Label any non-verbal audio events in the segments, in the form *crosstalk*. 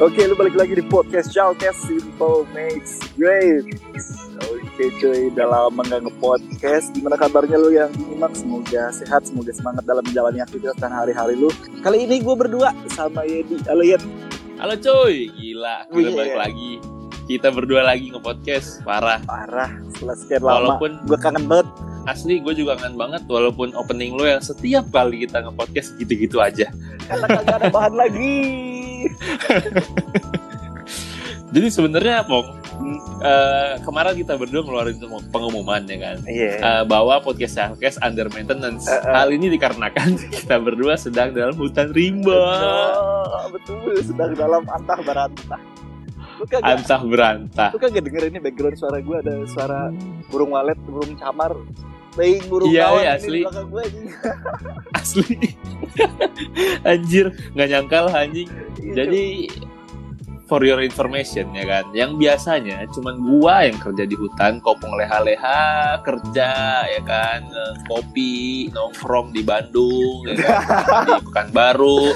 Oke, lu balik lagi di podcast Shoutcast Simple Makes Great. Oke cuy, udah lama nggak nge-podcast. Gimana kabarnya lu yang nyimak? Semoga sehat, semoga semangat dalam menjalani aktivitas dan hari-hari lu. Kali ini gue berdua sama Yedi. Halo Yed. Halo cuy, gila, kita Wih, balik iya. lagi. Kita berdua lagi nge-podcast, parah. Parah, setelah sekian lama. Walaupun Gue kangen banget. Asli gue juga kangen banget walaupun opening lo yang setiap kali kita nge-podcast gitu-gitu aja. Karena kagak ada bahan lagi. *laughs* Jadi sebenarnya Pong, Hmm. eh, kemarin kita berdua ngeluarin pengumuman ya kan. Iya. eh, bahwa podcast Shoutcast under maintenance. Eh, eh. Hal ini dikarenakan *laughs* kita berdua sedang dalam hutan rimba. betul, betul, sedang dalam antah barantah. Lu kagak, Antah berantah. lu kagak denger ini background suara gue ada suara burung walet, burung camar, Baik burung Iya, kawan iya, asli. di belakang gue anjing. *laughs* Asli. Anjir, nggak nyangka lah anjing. Iya, Jadi for your information ya kan, yang biasanya cuman gua yang kerja di hutan, kopong leha-leha, kerja ya kan, kopi, nongkrong di Bandung, ya kan, *laughs* di Pekanbaru.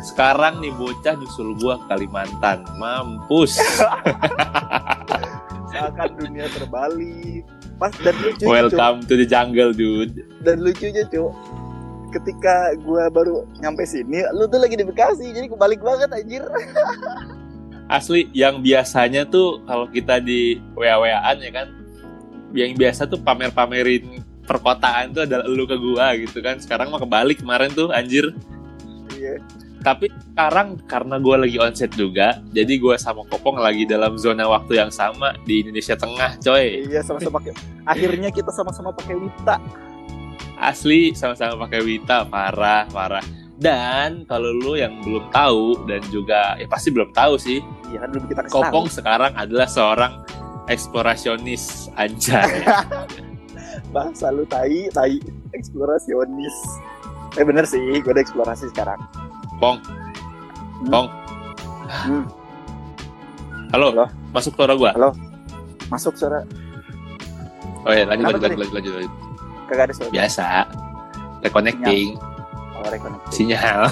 Sekarang nih bocah nyusul gua ke Kalimantan, mampus. *laughs* seakan dunia terbalik pas dan lucunya Welcome to the jungle, dude. Dan lucunya cuy ketika gua baru nyampe sini lu tuh lagi di Bekasi jadi kebalik banget anjir *laughs* Asli, yang biasanya tuh kalau kita di WA-WAan ya kan, yang biasa tuh pamer-pamerin perkotaan tuh adalah lu ke gua gitu kan. Sekarang mah kebalik kemarin tuh anjir. iya Tapi sekarang karena gua lagi onset juga, jadi gua sama Kopong lagi dalam zona waktu yang sama di Indonesia Tengah, coy. iya sama-sama pakai akhirnya kita sama-sama pakai Wita Asli sama-sama pakai Wita, parah, parah. Dan kalau lu yang belum tahu dan juga ya pasti belum tahu sih, iya kan belum kita kasih Kopong sekarang adalah seorang eksplorasionis anjay. *laughs* bahasa lu tai tai eksplorasionis eh bener sih gue udah eksplorasi sekarang Pong. Pong. Hmm. Halo, Halo. masuk suara gua. masuk suara Oh ya, lanjut Kenapa lanjut lanjut lanjut. lanjut. kagak ada suara Biasa. Reconnecting oh, rekonek sinyal.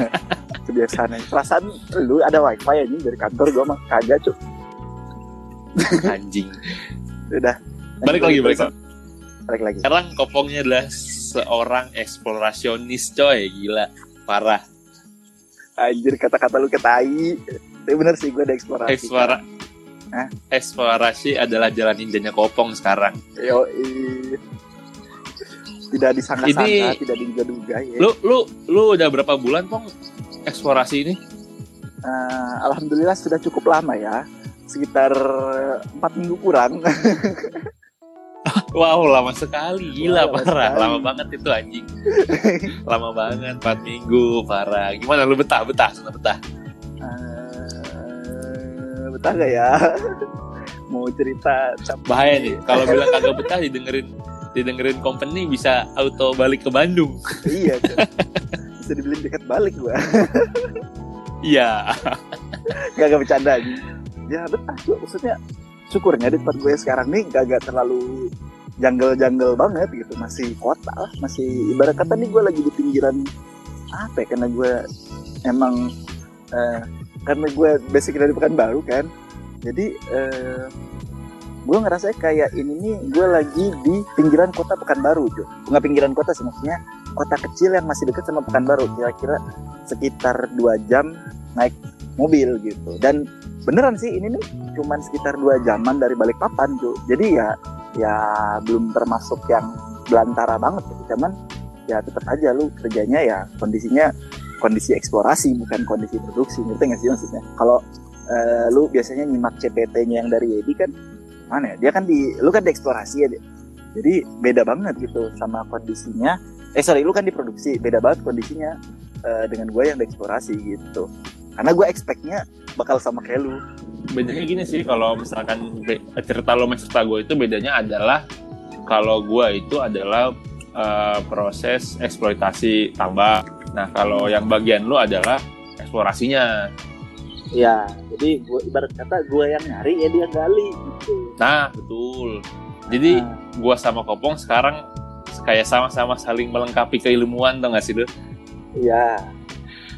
*laughs* kebiasaan perasaan lu ada wifi aja dari kantor gue mah kagak cuk Anjing. udah Balik lagi, balik lagi. balik lagi Sekarang Kopongnya adalah seorang eksplorasionis coy, gila. Parah. Anjir kata-kata lu ketai tapi bener sih gue ada eksplorasi Eksplora Hah? Eksplorasi adalah jalan ninjanya Kopong sekarang. Yo, tidak disangka-sangka, Ini- tidak diduga-duga ya. Lu lu lu udah berapa bulan Pong eksplorasi ini? Eh, Alhamdulillah sudah cukup lama ya, sekitar empat minggu kurang. *laughs* Wow, lama sekali. Gila, Lama parah. sekali. Lama banget itu anjing. *laughs* lama banget, 4 minggu, parah. Gimana lu betah, betah, sana betah. Eh, betah gak ya? *laughs* Mau cerita capek. Bahaya nih, kalau bilang kagak betah didengerin didengerin company bisa auto balik ke Bandung. *laughs* iya, Cuk. bisa dibilang dekat balik gua. Iya. Gak bercanda aja. Ya betah Cuk. maksudnya syukurnya di tempat gue sekarang nih gak terlalu jungle-jungle banget gitu. Masih kota lah masih ibarat kata nih gue lagi di pinggiran apa ya karena gue emang eh, karena gue basic dari Pekanbaru kan. Jadi eh, gue ngerasa kayak ini nih gue lagi di pinggiran kota Pekanbaru tuh nggak pinggiran kota sih maksudnya kota kecil yang masih dekat sama Pekanbaru. Kira-kira sekitar dua jam naik mobil gitu. Dan beneran sih ini nih cuman sekitar dua jaman dari Balikpapan tuh jadi ya ya belum termasuk yang belantara banget. Gitu cuman ya tetap aja lu kerjanya ya kondisinya kondisi eksplorasi bukan kondisi produksi. Ngerti nggak sih maksudnya? Kalau eh, lu biasanya nyimak CPT-nya yang dari Edi kan mana ya? Dia kan di lu kan di eksplorasi ya dia. jadi beda banget gitu sama kondisinya. Eh sorry lu kan di produksi. Beda banget kondisinya eh, dengan gue yang di eksplorasi gitu karena gue expect-nya bakal sama kayak lu Bedanya gini sih, kalau misalkan be- cerita lo sama cerita gue itu bedanya adalah kalau gue itu adalah eh, proses eksploitasi tambak. Nah, kalau yang bagian lu adalah eksplorasinya. ya jadi gue ibarat kata gue yang nyari ya dia gali gitu Nah, betul. Jadi Nah, gua sama Kopong sekarang kayak sama-sama saling melengkapi keilmuan tau gak sih lu? ya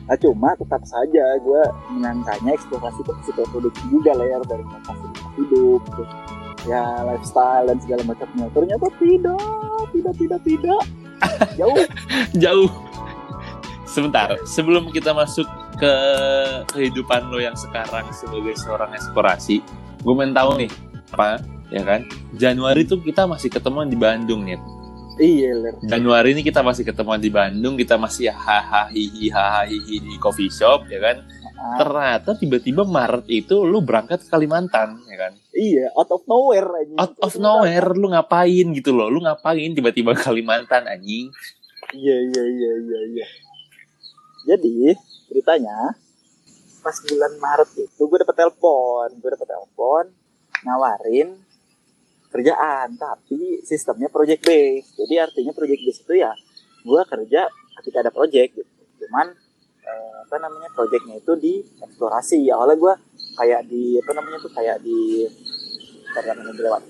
Nah, cuma tetap saja gue menyangkanya eksplorasi itu psikoproduksi juga layar dari fasilitas hidup, terus ya lifestyle dan segala macamnya. Ternyata tidak, tidak, tidak, tidak. *laughs* Jauh. Jauh. Sebentar, sebelum kita masuk ke kehidupan lo yang sekarang sebagai seorang eksplorasi, gue main tahu nih apa ya kan? Januari tuh kita masih ketemuan di Bandung nih. Iya, ler. Januari ini kita masih ketemuan di Bandung, kita masih hahaha hihi hahaha hihi di coffee shop ya kan. Ternyata tiba-tiba Maret itu lu berangkat ke Kalimantan ya kan. iya, out of nowhere anjing. Out of nowhere lu ngapain gitu loh. Lu ngapain tiba-tiba Kalimantan anjing. Iya, iya, iya, iya, iya. Jadi, ceritanya pas bulan Maret itu gue dapet telepon, gue dapet telepon nawarin kerjaan, tapi sistemnya project base. Jadi artinya project base itu ya gue kerja ketika ada project gitu. Cuman eh, apa namanya projectnya itu di eksplorasi. Awalnya gue kayak di apa namanya tuh kayak di bentar, bentar, lewat.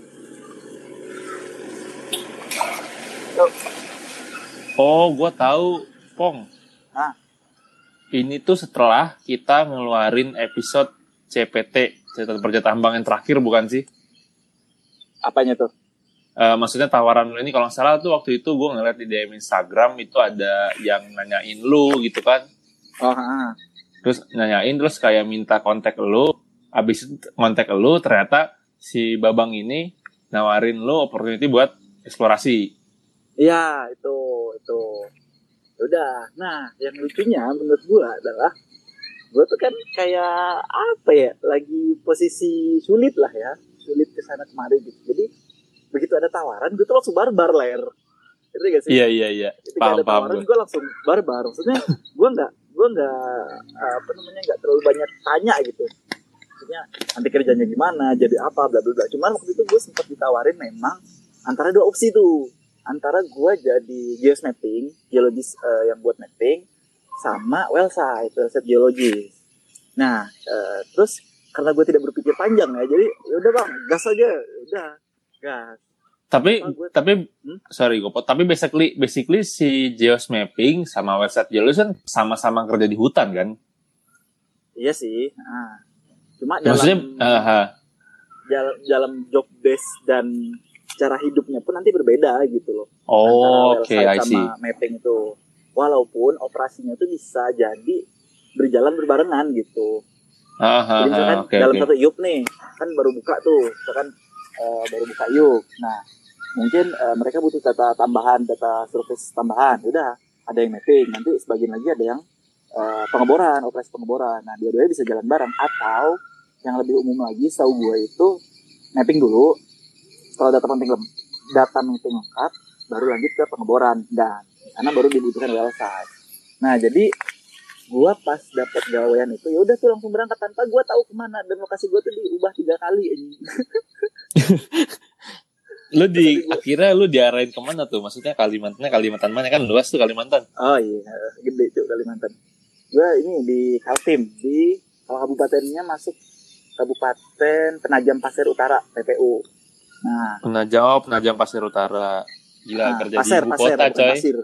Oh, gua tahu, Pong. Ah. Ini tuh setelah kita ngeluarin episode CPT, cerita kerja tambang yang terakhir bukan sih? Apanya tuh? Eh, maksudnya tawaran lu ini kalau salah tuh waktu itu gue ngeliat di DM Instagram itu ada yang nanyain lu gitu kan. Oh, ah. Terus nanyain terus kayak minta kontak lu. Abis itu kontak lu ternyata si Babang ini nawarin lu opportunity buat eksplorasi. Iya, itu itu. Ya Udah. Nah, yang lucunya menurut gua adalah gua tuh kan kayak apa ya, lagi posisi sulit lah ya, sulit ke sana kemari gitu. Jadi begitu ada tawaran, gue tuh langsung barbar ler. Gak sih? Iya iya iya. Ketika Paham ada paham tawaran, gue. gue langsung barbar. Maksudnya gua nggak gua nggak apa namanya nggak terlalu banyak tanya gitu. Maksudnya nanti kerjanya gimana, jadi apa, bla bla bla. Cuman waktu itu gue sempat ditawarin memang antara dua opsi tuh antara gue jadi geosmapping geologis eh, yang buat mapping sama well site well site geologis nah eh, terus karena gue tidak berpikir panjang ya jadi ya udah bang gas aja udah gas Tapi Ah, gue- tapi Hmm? sorry gue tapi basically basically si geosmapping sama website kan sama-sama kerja di hutan kan? iya sih nah. cuma dalam Maksudnya eh, ha. dalam, dalam job desk dan cara hidupnya pun nanti berbeda gitu loh oh oke well I see. sama mapping itu walaupun operasinya itu bisa jadi berjalan berbarengan gitu Ah, ah, Jadi misalkan ah, oke dalam oke. satu yuk nih, kan baru buka tuh, misalkan eh, baru buka yuk. Nah, mungkin eh, mereka butuh data tambahan, data surface tambahan. Udah, ada yang mapping. Nanti sebagian lagi ada yang eh, pengeboran, operasi pengeboran. Nah, dua-duanya bisa jalan bareng. Atau yang lebih umum lagi, setahu gue itu mapping dulu. Kalau data penting lem- data mapping lengkap, baru lanjut ke pengeboran. Dan karena baru dibutuhkan well. Nah, jadi gua pas dapat gawean itu ya udah tuh langsung berangkat tanpa gua tahu ke mana dan lokasi gua tuh diubah tiga kali anjing. *laughs* Lu di gua- akhirnya lu diarahin ke mana tuh? Maksudnya Kalimantannya Kalimantan mana kan luas tuh Kalimantan. oh iya gede cuy Kalimantan gua ini di Kaltim di kalau kabupatennya masuk Kabupaten Penajam Pasir Utara PPU nah, Penajam, Penajam Pasir Utara. Gila nah kerja pasir di ibu pasir kota coy. pasir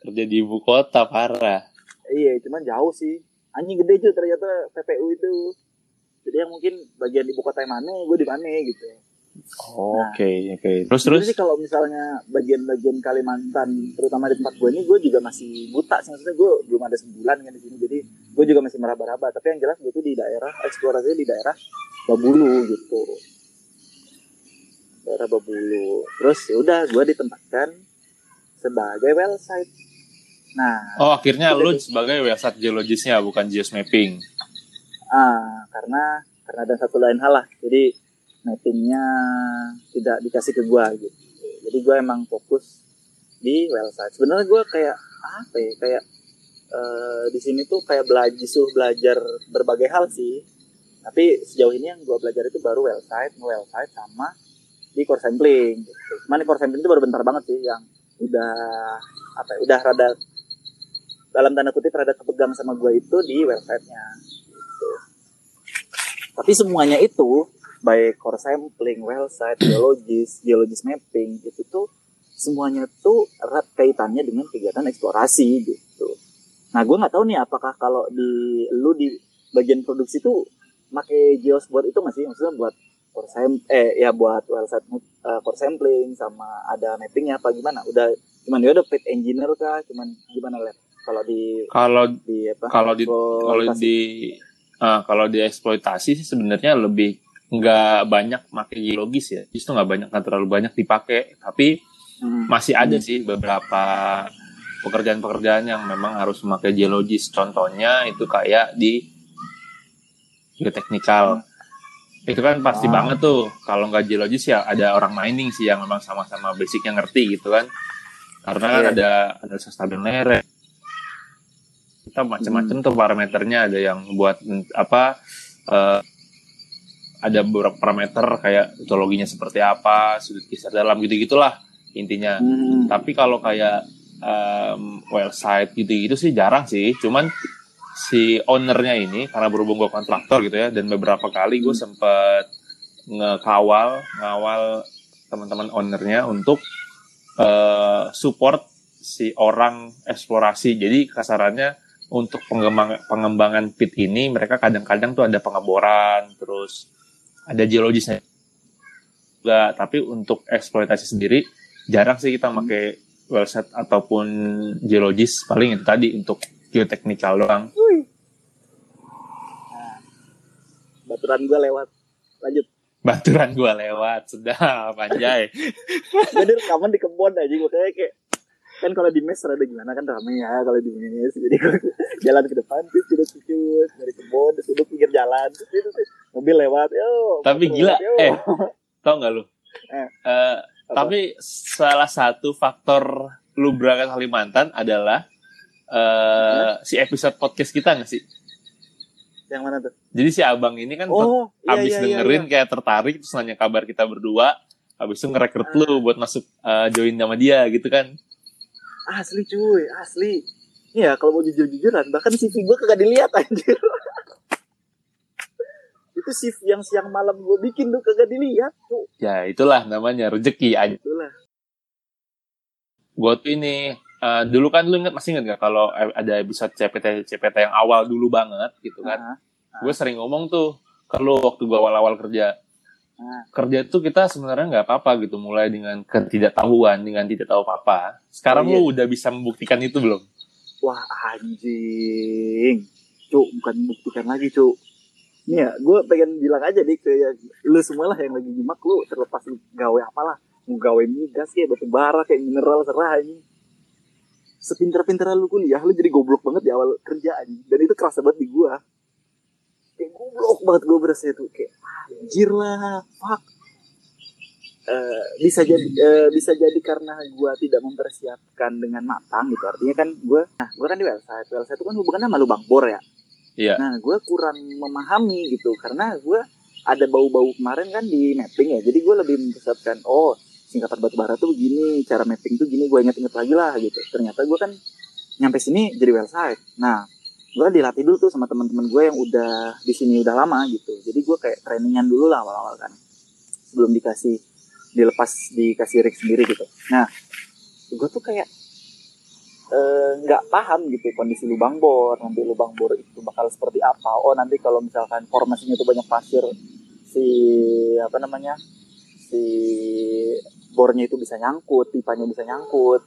Kerja di ibu kota parah. Iya cuman jauh sih anjing gede cuy ternyata PPU itu jadi yang mungkin bagian ibu kota yang mana gue di mana gitu Oh, Nah. Oke oke. Terus terus. Sebenarnya sih kalau misalnya bagian-bagian Kalimantan, terutama di tempat gue ini, gue juga masih buta sih. Maksudnya gue belum ada sebulan kan di sini, jadi gue juga masih meraba-raba. Tapi yang jelas gue tuh di daerah eksplorasinya di daerah Babulu gitu, daerah Babulu. Terus ya udah gue ditempatkan sebagai well site. Nah, Oh akhirnya lu sebagai website geologisnya bukan geosmapping. ah karena karena ada satu lain hal lah. Jadi mappingnya tidak dikasih ke gue gitu. Jadi gue emang fokus di well site. Sebenarnya gue kayak apa ya kayak eh, di sini tuh kayak belajar disuruh belajar berbagai hal sih. Tapi sejauh ini yang gue belajar itu baru well site, well site sama di core sampling. Gitu. Cuman di core sampling itu baru bentar banget sih yang udah apa ya, udah rada dalam tanda kutip rada kepegang sama gue itu di well site-nya. Gitu. Tapi semuanya itu baik core sampling, well site, geologis, geologis mapping itu tuh semuanya tuh erat kaitannya dengan kegiatan eksplorasi gitu. Nah, gue nggak tahu nih apakah kalau di lu di bagian produksi tuh pakai geos buat itu masih maksudnya buat core sam eh ya buat website uh, core sampling sama ada mappingnya apa gimana? Udah cuman ya udah paid engineer kah? Cuman gimana lihat kalau di Kalau di apa? kalau di kalau di ah, kalau di eksploitasi sih sebenarnya lebih nggak banyak pakai geologis ya justru nggak banyak nggak terlalu banyak dipakai tapi Hmm. masih ada Hmm. sih beberapa pekerjaan-pekerjaan yang memang harus memakai geologis contohnya itu kayak di geoteknikal itu kan pasti Ah. banget tuh kalau nggak geologis ya ada orang mining sih yang memang sama-sama basicnya ngerti gitu kan karena kan Iya. ada ada stabiler kita macam-macam Hmm. tuh parameternya ada yang buat apa eh, ada beberapa parameter kayak metodologinya seperti apa sudut kisar dalam gitu gitulah intinya Hmm. tapi kalau kayak em, well site gitu-gitu sih jarang sih cuman si ownernya ini karena berhubung gue kontraktor gitu ya dan beberapa kali gue Hmm. sempet ngekawal ngawal teman-teman ownernya untuk eh, support si orang eksplorasi jadi kasarannya untuk pengembang, pengembangan pit ini mereka kadang-kadang tuh ada pengeboran terus ada geologisnya juga tapi untuk eksploitasi sendiri jarang sih kita pakai wellset ataupun geologis paling itu tadi untuk geoteknikal doang. Nah, baturan gue lewat. Lanjut. baturan gua lewat sedap anjay *laughs* Jadi rekaman di kebun aja gue kayak kayak kan kalau di mes rada gimana kan ramai ya kalau di mes jadi gue *laughs* jalan ke depan terus tidak cucut dari kebun terus duduk pinggir jalan terus tuh mobil lewat yo tapi motor gila yo. eh tau nggak lu Eh. Apa? tapi salah satu faktor lu berangkat Kalimantan adalah eh si episode podcast kita nggak sih yang mana tuh jadi si abang ini kan oh iya, habis iya, iya, dengerin iya. kayak tertarik terus nanya kabar kita berdua habis itu ngerekrut lu buat masuk eh, join sama dia gitu kan asli cuy asli Iya, kalau mau jujur-jujuran, bahkan CV gue kagak dilihat anjir. *laughs* itu shift yang siang malam gue bikin tuh kagak dilihat tuh. ya itulah namanya rezeki aja Itulah. gue tuh ini eh, dulu kan lu inget masih inget gak kalau ada episode CPT CPT yang awal dulu banget gitu kan Nah, gue sering ngomong tuh ke lu waktu gue awal-awal kerja kerja tuh kita sebenarnya nggak apa-apa gitu mulai dengan ketidaktahuan dengan tidak tahu apa-apa sekarang Oh, iya. lu udah bisa membuktikan itu belum Wah anjing. Cuk, bukan buktikan lagi cuk. Nih ya, gue pengen bilang aja nih ke yang- lu semua lah yang lagi nyimak lu terlepas lu gawe apalah. Mau gawe migas kayak batu bara kayak mineral serah ini. Sepinter-pinter lu kuliah, lu jadi goblok banget di awal kerja anjing. Dan itu kerasa banget di gua. Kayak goblok banget gue berasa itu kayak anjir lah, fuck. Eh, bisa jadi eh, bisa jadi karena gua tidak mempersiapkan dengan matang gitu. Artinya kan gua nah gua kan di website. Website itu kan hubungannya sama lubang bor ya. Iya. nah gua kurang memahami gitu karena gua ada bau-bau kemarin kan di mapping ya. Jadi gua lebih mempersiapkan oh singkatan batu bara tuh begini cara mapping tuh gini gua inget-inget lagi lah gitu. Ternyata gua kan nyampe sini jadi website. Nah gua dilatih dulu tuh sama teman-teman gue yang udah di sini udah lama gitu jadi gua kayak trainingan dulu lah awal-awal kan sebelum dikasih dilepas dikasih rig sendiri gitu. Nah, gue tuh kayak eh, nggak paham gitu kondisi lubang bor, nanti lubang bor itu bakal seperti apa. Oh nanti kalau misalkan formasinya itu banyak pasir, si apa namanya si bornya itu bisa nyangkut, pipanya bisa nyangkut,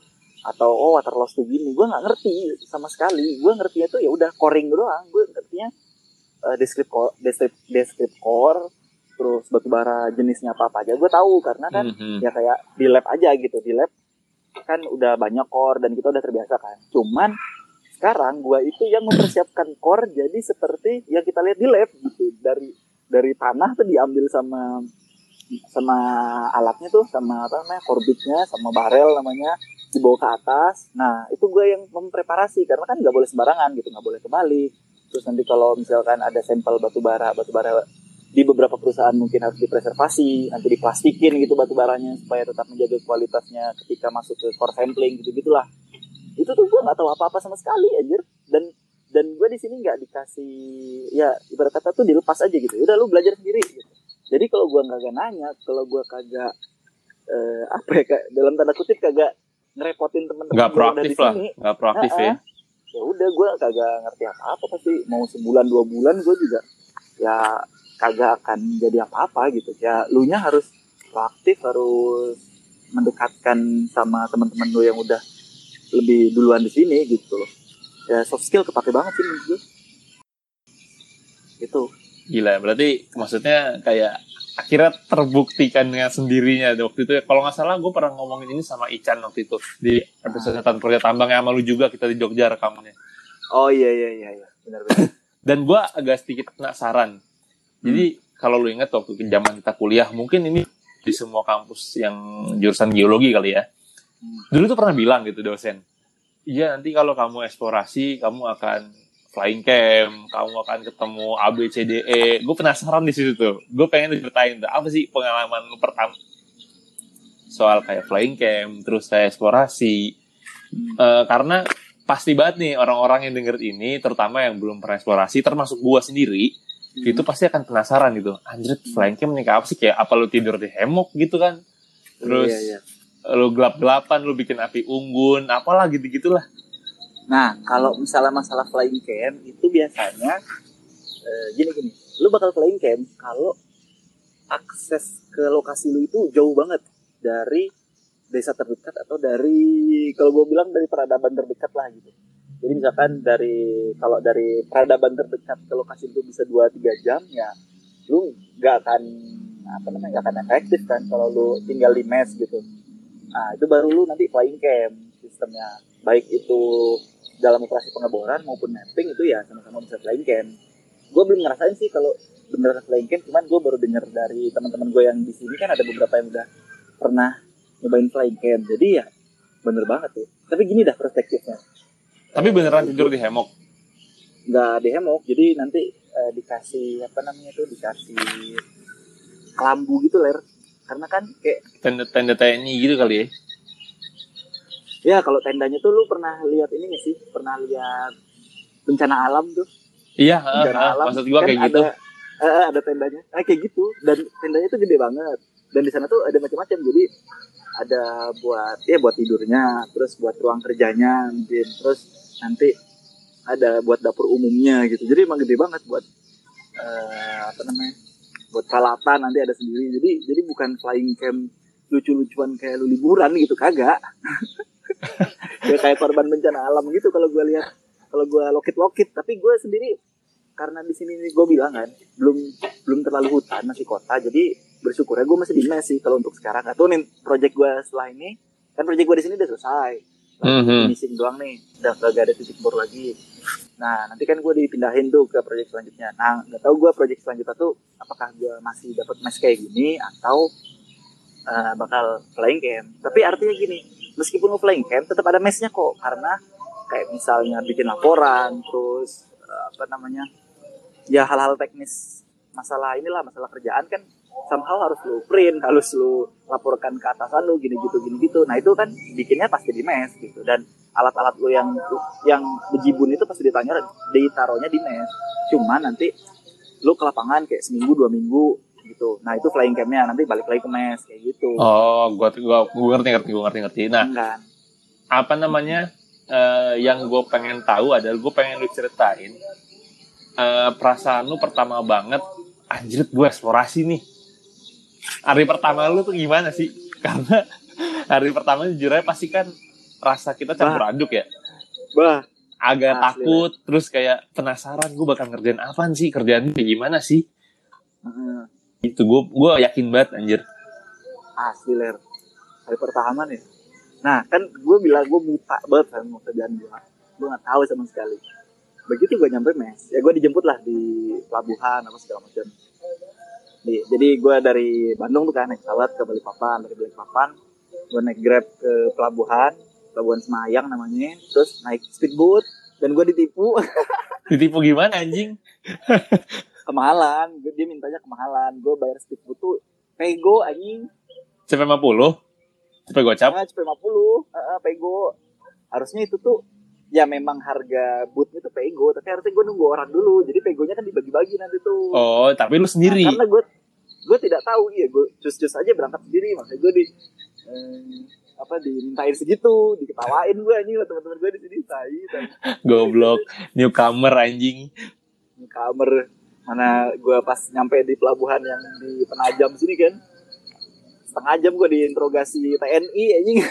atau oh water loss tuh gini. Gue nggak ngerti sama sekali. Gue ngertinya tuh ya udah coring doang. Gue ngertinya eh, descript core, descript, descript core, terus batu bara jenisnya apa apa aja gue tahu karena kan Mhm. ya kayak di lab aja gitu di lab kan udah banyak core dan kita udah terbiasa kan cuman sekarang gua itu yang mempersiapkan core jadi seperti yang kita lihat di lab gitu dari dari tanah tuh diambil sama sama alatnya tuh sama apa namanya korbitnya sama barel namanya dibawa ke atas nah itu gue yang mempreparasi karena kan nggak boleh sembarangan gitu nggak boleh kebalik terus nanti kalau misalkan ada sampel batu bara batu bara di beberapa perusahaan mungkin harus dipreservasi, nanti diplastikin gitu batu baranya supaya tetap menjaga kualitasnya ketika masuk ke core sampling gitu gitulah. Itu tuh gue nggak tahu apa-apa sama sekali anjir dan dan gue di sini nggak dikasih ya ibarat kata tuh dilepas aja gitu. Udah lu belajar sendiri gitu. Jadi kalau gue kagak nanya, kalau gue kagak eh, apa ya kayak dalam tanda kutip kagak ngerepotin temen-temen nggak gua yang udah proaktif di lah sini, nggak proaktif ya Heeh. ya. Udah gue kagak ngerti apa apa pasti mau sebulan dua bulan gue juga ya kagak akan jadi apa apa gitu. Ya lu nya harus proaktif harus mendekatkan sama teman-teman lu yang udah lebih duluan di sini gitu loh. Ya soft skill kepake banget sih menurut gue gitu Gila, berarti maksudnya kayak akhirnya terbuktikan dengan sendirinya waktu itu. ya. Kalau nggak salah, gue pernah ngomongin ini sama Ican waktu itu di episode Tan Kerja Tambang yang sama lu juga kita di Jogja rekamannya. oh iya iya iya iya benar benar *laughs* Dan gue agak sedikit penasaran. Jadi kalau lu ingat waktu ke zaman kita kuliah, mungkin ini di semua kampus yang jurusan geologi kali ya. Hmm. Dulu tuh pernah bilang gitu dosen. Iya nanti kalau kamu eksplorasi, kamu akan flying camp, kamu akan ketemu A B C D E. Gue penasaran di situ tuh. Gue pengen ceritain tuh apa sih pengalaman lu pertama soal kayak flying camp, terus kayak eksplorasi. Hmm. Eh, karena pasti banget nih orang-orang yang denger ini, terutama yang belum pernah eksplorasi, termasuk gua sendiri, itu pasti akan penasaran gitu. Anjir, flying camp nih kayak apa sih? Kayak apa lu tidur di hemok gitu kan? Terus Iya, iya. lu gelap-gelapan, lu bikin api unggun, apalah gitu-gitulah. Nah, kalau misalnya masalah flying camp itu biasanya eh, gini gini, lu bakal flying camp kalau akses ke lokasi lu itu jauh banget dari desa terdekat atau dari kalau gue bilang dari peradaban terdekat lah gitu. Jadi misalkan dari kalau dari peradaban terdekat ke lokasi itu bisa 2-3 jam ya lu nggak akan apa namanya nggak akan efektif kan kalau lu tinggal di mes gitu. Nah itu baru lu nanti flying camp sistemnya baik itu dalam operasi pengeboran maupun mapping itu ya sama-sama bisa flying camp. Gue belum ngerasain sih kalau beneran flying camp, cuman gue baru dengar dari teman-teman gue yang di sini kan ada beberapa yang udah pernah nyobain flying camp. Jadi ya bener banget tuh. Tapi gini dah perspektifnya, Tapi beneran tidur di hemok. nggak di hemok, jadi nanti eh, dikasih apa namanya tuh dikasih kelambu gitu ler. Karena kan kayak Tenda-tenda TNI gitu kali ya. Ya kalau tendanya tuh lu pernah lihat ini nggak sih? Pernah lihat bencana alam tuh? Iya, bencana ah, alam. maksud gua kan kayak gitu. ada eh, ada tendanya. Eh, kayak gitu. Dan tendanya tuh gede banget. Dan di sana tuh ada macam-macam. Jadi ada buat ya buat tidurnya terus buat ruang kerjanya mungkin. Terus nanti ada buat dapur umumnya gitu. Jadi emang gede banget buat eh, apa namanya buat peralatan nanti ada sendiri. Jadi jadi bukan flying camp lucu-lucuan kayak lu liburan gitu kagak *laughs* *laughs* ya kayak korban bencana alam gitu kalau gue lihat. Kalau gue lokit-lokit. Tapi gue sendiri karena di sini gue bilang kan belum belum terlalu hutan masih kota. Jadi bersyukur ya gue masih di mes sih kalau untuk sekarang. Atau nih project gue setelah ini kan project gue di sini udah selesai. Mhm. finishing doang nih. Udah gak ada titik bor lagi. Nah nanti kan gue dipindahin tuh ke project selanjutnya. Nah nggak tahu gue project selanjutnya tuh apakah gue masih dapat mes kayak gini atau eh, bakal flying camp. Tapi artinya gini meskipun lo flying camp tetap ada mesnya kok. Karena kayak misalnya bikin laporan terus eh, apa namanya ya hal-hal teknis masalah inilah masalah kerjaan kan somehow harus lu print harus lu laporkan ke atasan lu gini gitu gini gitu. Nah itu kan bikinnya pasti di mes gitu. Dan alat-alat lu yang yang bejibun itu pasti ditanya ditaruhnya di mes. Cuman nanti lu ke lapangan kayak seminggu dua minggu gitu. Nah itu flying campnya. Nanti balik lagi ke mes kayak gitu. Oh, gua gua, gua ngerti ngerti gua ngerti ngerti. Nah, kan apa namanya eh, yang gue pengen tahu adalah gue pengen lu ceritain eh, perasaan lu pertama banget anjir gue eksplorasi nih. Hari pertama lu tuh gimana sih? *laughs* Karena hari pertama jujur aja pasti kan rasa kita campur aduk ya. Bah. Agak Asli, takut terus kayak penasaran gue bakal ngerjain apaan sih? Kerjaan kayak gimana sih. Itu gue gue yakin banget anjir. Asli ler. Hari pertama nih nah kan gue bilang gue buta banget sama kerjaan gue gue nggak tahu sama sekali. Begitu gue nyampe mes ya gue dijemput lah di pelabuhan apa segala macam. Di- jadi gue dari Bandung tuh kan naik pesawat ke Balikpapan dari Balikpapan gue naik grab ke pelabuhan pelabuhan Semayang namanya terus naik speedboat dan gue ditipu. *laughs* Ditipu gimana anjing *laughs* kemahalan. Dia mintanya kemahalan. Gue bayar speedboat tuh pego anjing. CP 50 CP gocap Nah, CP 50 Heeh, pego. Harusnya itu tuh ya memang harga bootnya tuh pego tapi harusnya gue nunggu orang dulu. Jadi pegonya kan dibagi-bagi nanti tuh. Oh tapi lu Nah, sendiri? karena gue gue tidak tahu. Iya gue cus-cus aja berangkat sendiri. Makanya gue di eh, apa dimintain segitu diketawain gue anjing sama teman-teman gue di sini. Tai *laughs* Goblok, newcomer anjing. Di kamar mana gue pas nyampe di pelabuhan yang di Penajam sini kan setengah jam gue diinterogasi TNI anjing *laughs*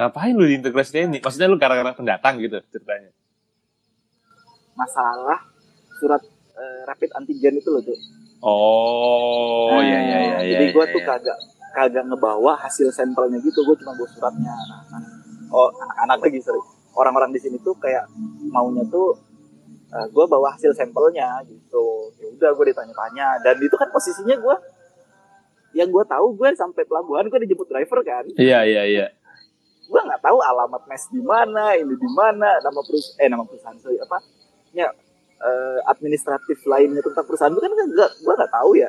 Ngapain lu diintegrasi ini? Maksudnya lu gara-gara pendatang gitu ceritanya. masalah surat eh, rapid antigen itu loh tuh Oh, Nah, iya iya iya. jadi gue iya, tuh iya. kagak kagak ngebawa hasil sampelnya gitu gue cuma bawa suratnya nah, nah. oh anak-anak lagi sorry orang-orang di sini tuh kayak maunya tuh gue bawa hasil sampelnya gitu. Ya udah gue ditanya-tanya. Dan itu kan posisinya gue yang gue tahu gue sampai pelabuhan gue dijemput driver kan. Iya iya iya. gue nggak tahu alamat mes di mana ini di mana nama perus eh nama perusahaan sorry apa? Ya eh, administratif lainnya tentang perusahaan itu kan nggak gue nggak tahu ya.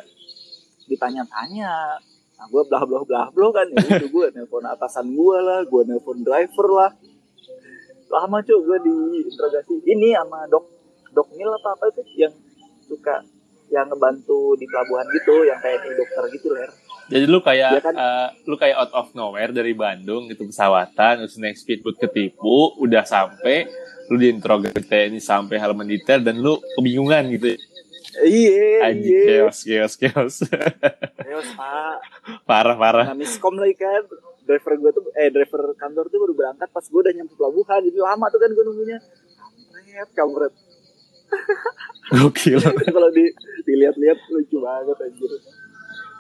Ditanya-tanya. Nah gue blah blah blah blah kan. Ya itu gue nelpon atasan gue lah gue nelpon driver lah. Lama cuy gue diinterogasi. Ini sama dok dok mil apa apa itu yang suka yang ngebantu di pelabuhan gitu yang TNI dokter gitu ler Jadi lu kayak Iya kan? eh, lu kayak out of nowhere dari Bandung gitu pesawatan terus naik speedboat ketipu udah sampai lu diinterogasi TNI sampai halaman detail dan lu kebingungan gitu. iya iya chaos chaos chaos. Terus, Pak, parah parah. Nah, miskom lagi kan. Driver gue tuh, eh driver kantor tuh baru berangkat pas gue udah nyampe pelabuhan. Jadi lama tuh kan gue nunggunya. Kampret, kampret. Gokil. *laughs* Kalau di, dilihat-lihat lucu banget anjir.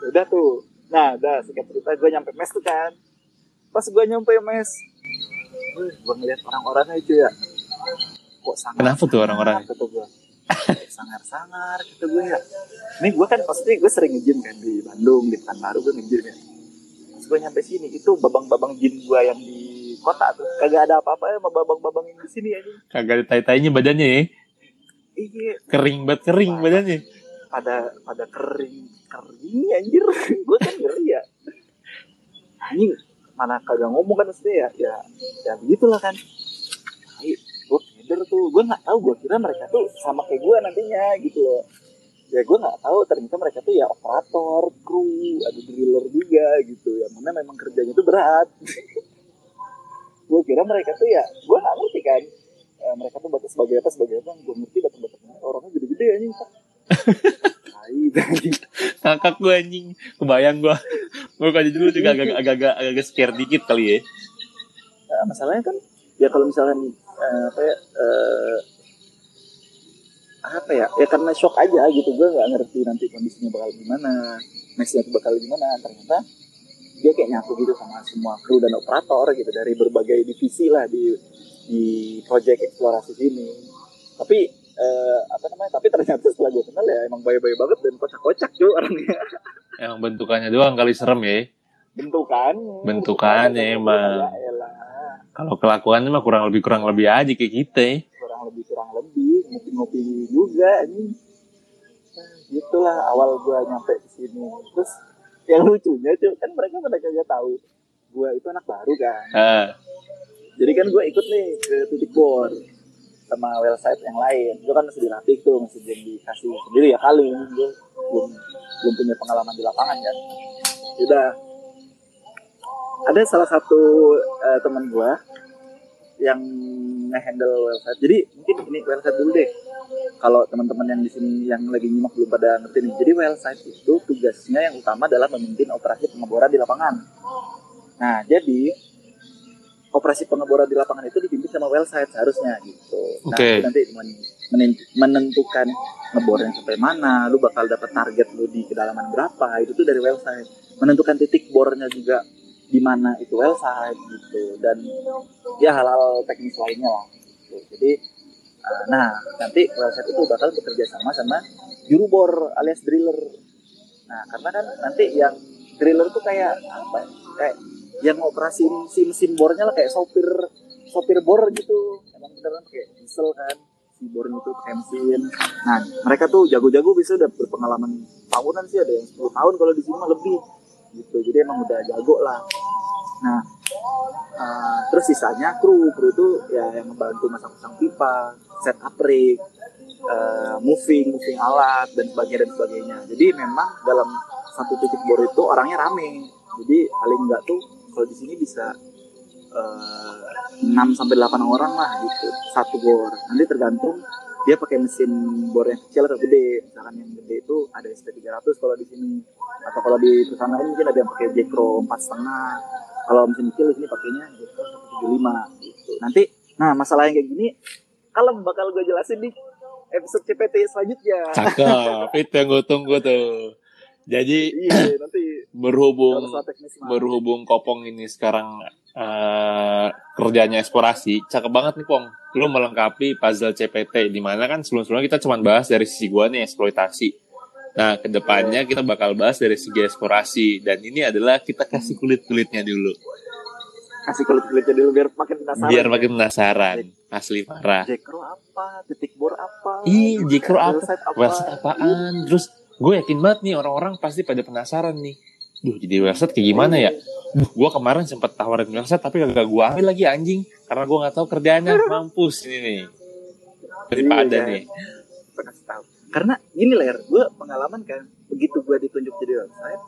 Udah tuh. Nah, udah singkat cerita gue nyampe mes tuh kan. Pas gue nyampe mes. Uh, gue ngeliat orang-orangnya itu ya. Kok sangat Kenapa tuh orang-orang? Kata gue. Sangar-sangar kata gue ya. Ini gue kan pasti gue sering nge-gym kan di Bandung, di Pekanbaru gue nge-gym ya. Pas gue nyampe sini, itu babang-babang gym gue yang di kota tuh. Kagak ada apa-apa ya sama babang-babang yang di sini aja. Kagak ada tai-tainya badannya ya. Iya, Kering banget kering badannya. pada pada kering kering anjir. *laughs* Gue kan ngeri ya. Anjing mana kagak ngomong kan maksudnya ya? Ya ya begitulah kan. Ay, gue keder tuh gue nggak tahu gue kira mereka tuh sama kayak gue nantinya gitu loh. Ya gue nggak tahu ternyata mereka tuh ya operator kru ada driller juga gitu. Yang mana memang kerjanya tuh berat. *laughs* Gue kira mereka tuh ya gue nggak ngerti kan Eh, mereka tuh batas sebagai apa sebagai apa gue ngerti batas batasnya orangnya gede-gede anjing Pak. Tai, tai. Kakak gue anjing. Kebayang gue. Gue kaji dulu juga agak agak agak scare dikit kali ya. Nah, masalahnya kan ya kalau misalkan eh, apa ya eh, apa ya ya karena shock aja gitu gue nggak ngerti nanti kondisinya bakal gimana tuh bakal gimana ternyata dia kayak nyatu gitu sama semua kru dan operator gitu dari berbagai divisi lah di di project eksplorasi sini. Tapi eh, apa namanya tapi ternyata setelah gue kenal ya emang bayi-bayi banget dan kocak-kocak cuy orangnya. *laughs* Emang bentukannya doang kali serem ya. bentukan. Bentukannya emang. ya elah. Kalau kelakuannya mah kurang lebih kurang lebih aja kayak kita. Ya. kurang lebih kurang lebih. Ngopi-ngopi juga ini gitulah awal gua nyampe di sini. Terus yang lucunya cuy kan mereka pada kagak tahu. Gua itu anak baru kan. Ah, jadi kan gua ikut nih ke titik bor sama well site yang lain. Gua kan masih dilatih tuh masih belum dikasih sendiri ya kali. Ini gua belum belum punya pengalaman di lapangan kan. Udah ada salah satu eh, teman gua yang nge-handle website. Jadi mungkin ini website dulu deh. Kalau teman-teman yang di sini yang lagi nyimak belum pada ngerti nih. Jadi website itu tugasnya yang utama adalah memimpin operasi pengeboran di lapangan. Nah, jadi operasi pengeboran di lapangan itu dipimpin sama website seharusnya gitu. Nah, itu nanti men- menen- menentukan ngebornya sampai mana, lu bakal dapat target lu di kedalaman berapa, itu tuh dari website. Menentukan titik bornya juga di mana itu website gitu dan ya hal-hal teknis lainnya lah gitu. Jadi nah nanti website itu bakal bekerja sama sama juru bor alias driller. Nah karena kan nanti yang driller tuh kayak apa? ya, Kayak yang ngoperasin si mesin bornya lah kayak sopir sopir bor gitu. Emang beneran kayak diesel kan si bornya itu pakai mesin. Nah mereka tuh jago-jago bisa udah berpengalaman tahunan sih ada yang 10 tahun kalau di sini mah lebih gitu jadi emang udah jago lah nah uh, terus sisanya kru kru itu ya yang membantu masang-masang pipa set up rig uh, moving moving alat dan sebagainya dan sebagainya. Jadi memang dalam satu titik bor itu orangnya rame. Jadi paling enggak tuh kalau di sini bisa eh, 6 sampai 8 orang lah gitu satu bor. Nanti tergantung dia pakai mesin bor yang kecil atau gede. Misalkan yang gede itu ada SP 300 kalau di sini. Atau kalau di perusahaan mungkin ada yang pakai Jekro empat setengah kalau mesin kecil di sini pakainya Jekro 175 gitu nanti nah masalah yang kayak gini kalau bakal gue jelasin di episode CPT selanjutnya Cakep, itu yang gue tunggu tuh. Jadi iya nanti berhubung berhubung Kopong ini sekarang eh, kerjanya eksplorasi, cakep banget nih Pong. Lu melengkapi puzzle CPT di mana kan sebelum-sebelumnya kita cuma bahas dari sisi gua nih eksploitasi. Nah, ke depannya kita bakal bahas dari segi eksplorasi dan ini adalah kita kasih kulit-kulitnya dulu kasih kulit kulitnya dulu biar makin penasaran biar makin penasaran. Asli parah. Jekro apa titik bor apa Ih, Jekro apa? website apa Website apaan? Terus gue yakin banget nih orang-orang pasti pada penasaran nih. Duh, jadi website kayak gimana ya? Duh, gue kemarin sempat tawarin website tapi gak gue ambil lagi anjing karena gue nggak tahu kerjaannya. *laughs* Mampus ini nih. Daripada Iya. nih. Kasih tahu karena gini ler gue pengalaman kan begitu gue ditunjuk jadi website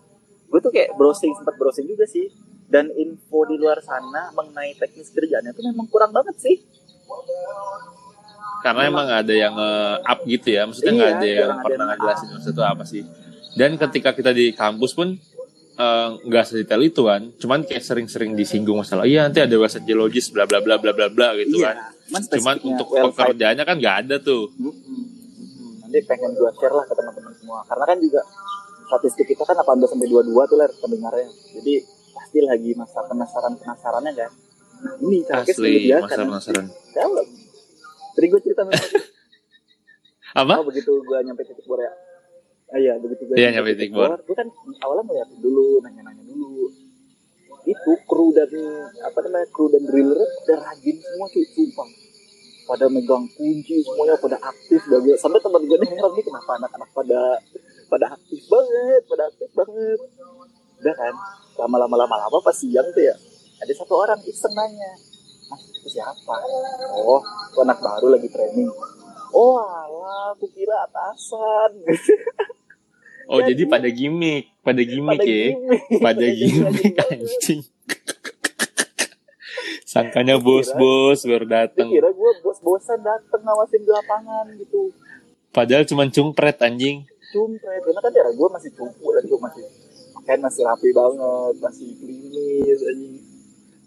gue tuh kayak browsing sempat browsing juga sih dan info di luar sana mengenai teknis kerjaannya tuh memang kurang banget sih Karena emang nggak ada yang up gitu ya. Maksudnya nggak Iya, ada yang pernah ngejelasin website itu apa sih. Dan ketika kita di kampus pun eh, nggak sedetail itu kan. Cuman kayak sering-sering disinggung masalah. Iya nanti ada website geologis bla bla bla bla bla bla gitu kan. cuman, untuk pekerjaannya kan nggak ada tuh. Mm-mm. Mm-mm. Nanti pengen gue share lah ke teman-teman semua. Karena kan juga statistik kita kan 18 sampai 22 tuh ler pendengarnya. Jadi pasti lagi masa penasaran penasarannya kan? Nah ini Asli menyediakan masa penasaran. dalam tadi gue cerita memang Apa? oh, begitu gue nyampe titik bor ya. Ah, iya begitu gue Iya, nyampe titik bor. gue kan awalnya ngeliatin dulu nanya-nanya dulu. Itu kru dan apa namanya kru dan driller udah rajin semua cuy. Sumpah pada megang kunci semuanya pada aktif banget sampai teman gue nih heran nih kenapa anak-anak pada pada aktif banget pada aktif banget. Udah kan lama-lama lama-lama pas siang tuh ya ada satu orang iseng nanya mas itu siapa? Oh itu anak baru lagi training. Oh alah aku kira atasan. Oh Jadi- jadi pada gimmick, pada gimmick pada ya, gimmick pada *laughs* gimmick. anjing. Sangkanya bos-bos baru dateng. kira gue bos-bosan dateng ngawasin di lapangan gitu Padahal cuma cungpret anjing. cumpret karena kan ya gue masih cupu dan gue masih pakaian masih rapi banget masih klimis anjing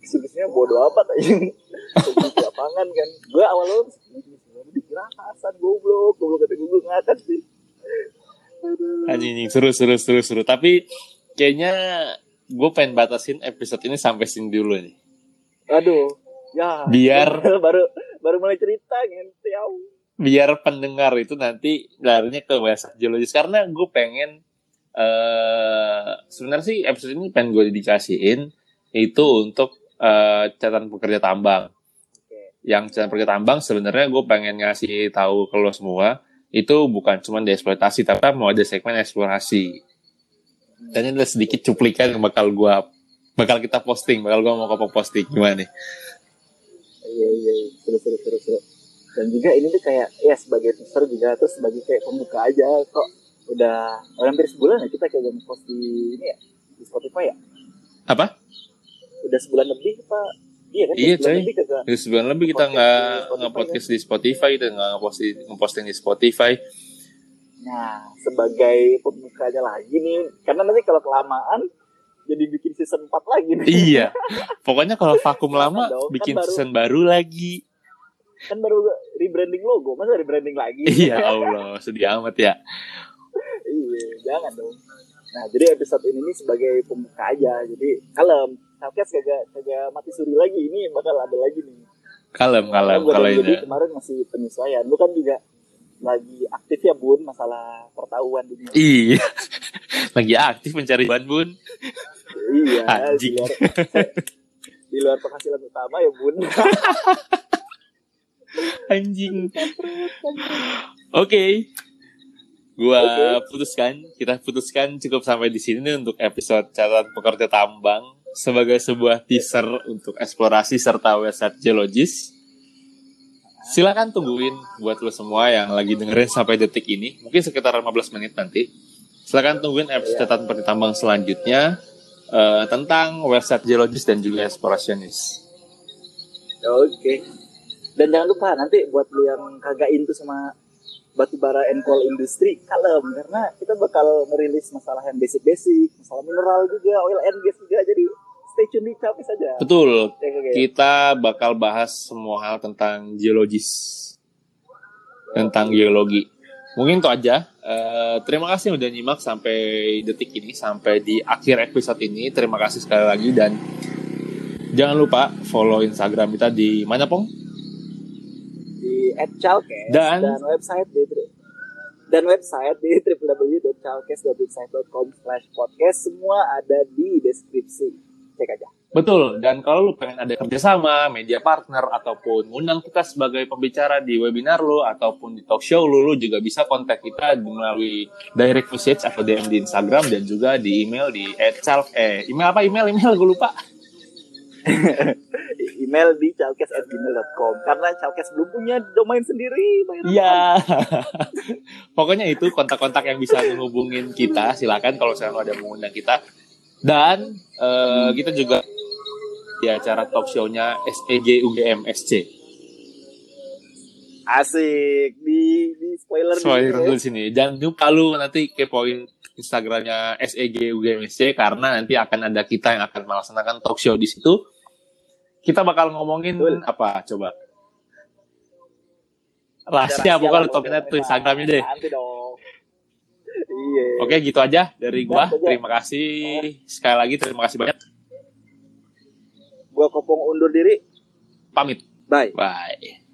Kesibukannya bodo amat anjing ke lapangan kan gue awal-awal dikira atasan goblok goblok kata gue ngakak sih Aduh. Anjing, anjing, seru, seru, seru, seru. Tapi kayaknya gue pengen batasin episode ini sampai sini dulu nih. Aduh ya Biar- *laughs* baru baru mulai cerita gitu ya Biar pendengar itu nanti larinya ke website geologis. Karena gue pengen, eh sebenarnya sih episode ini pengen gue dedikasiin itu untuk eh catatan pekerja tambang. Oke. Yang catatan pekerja tambang sebenarnya gue pengen ngasih tahu ke lo semua itu bukan cuma dieksploitasi tapi mau ada segmen eksplorasi. Dan ini adalah sedikit cuplikan yang bakal gua bakal kita posting, bakal gua mau kopong posting gimana nih? iya iya iya. seru seru seru seru dan juga ini tuh kayak ya sebagai teaser juga terus sebagai kayak pembuka aja kok udah udah hampir sebulan ya kita kayak nge-post di ini ya di Spotify ya Apa? udah sebulan lebih pak iya kan Iya, coy. lebih kagak sebulan lebih kita nggak nge-podcast di Spotify, kita nggak nge-posting, nge-posting di Spotify. nah sebagai pembukanya lagi nih karena nanti kalau kelamaan jadi bikin season 4 lagi nih iya. *laughs* Pokoknya kalau vakum lama dong, kan bikin baru- season baru lagi. kan baru rebranding logo masa rebranding lagi *laughs* Iya Allah, sedih amat ya. iya jangan dong nah jadi episode ini nih sebagai pembuka aja jadi kalem Talkes kagak kagak mati suri lagi ini bakal ada lagi nih Kalem, kalem, kalau Budi ini. kemarin masih penyesuaian lu kan juga lagi aktif ya bun masalah pertahuan dunia Iya. *laughs* Lagi aktif mencari bahan bun. Iya di Anjing. luar, *laughs* di luar penghasilan utama ya bun *laughs* Anjing. Oke. Gua Oke. putuskan, kita putuskan cukup sampai di sini nih untuk episode catatan pekerja tambang sebagai sebuah teaser untuk eksplorasi serta website geologis. Silakan tungguin buat lo semua yang lagi dengerin sampai detik ini, mungkin sekitar 15 menit nanti. Silakan tungguin episode Iya. catatan pekerja tambang selanjutnya eh, tentang website geologis dan juga explorationist. Oke. Dan jangan lupa nanti buat lu yang kagak into sama batu bara and coal industry kalem karena kita bakal merilis masalah yang basic-basic, masalah mineral juga, oil and gas juga. Jadi stay tune di Capis saja. Betul, Ya, oke. kita bakal bahas semua hal tentang geologis, tentang geologi. Mungkin itu aja. Eh, terima kasih udah nyimak sampai detik ini, sampai di akhir episode ini. Terima kasih sekali lagi dan jangan lupa follow Instagram kita di mana pong? di @chalkes Dan- dan, website di dan website di www.chalkes.wixsite.com/podcast semua ada di deskripsi. Cek aja. Betul. Dan kalau lu pengen ada kerjasama, media partner ataupun ngundang kita sebagai pembicara di webinar lu ataupun di talk show lu, lu juga bisa kontak kita melalui direct message atau DM di Instagram dan juga di email di @chalk eh email apa email email gue lupa. *laughs* email di chalkes@gmail.com karena Chalkes belum punya domain sendiri. Iya. *laughs* Pokoknya itu kontak-kontak yang bisa menghubungin kita. Silakan kalau misalnya lu ada mengundang kita. Dan eh, kita juga di acara talk show-nya SEG UGM SC. Asik di di spoiler, Spoiler dulu ya. dulu sini. Jangan lupa lu nanti kepoin Instagramnya SEG UGMSC karena nanti akan ada kita yang akan melaksanakan talk show di situ. Kita bakal ngomongin Betul. apa coba? Rahasia bukan lu topiknya tuh Instagramnya deh. Iya. Oke gitu aja dari gua. Aja. Terima kasih sekali lagi terima kasih banyak. Gua kopong undur diri. Pamit. Bye. Bye.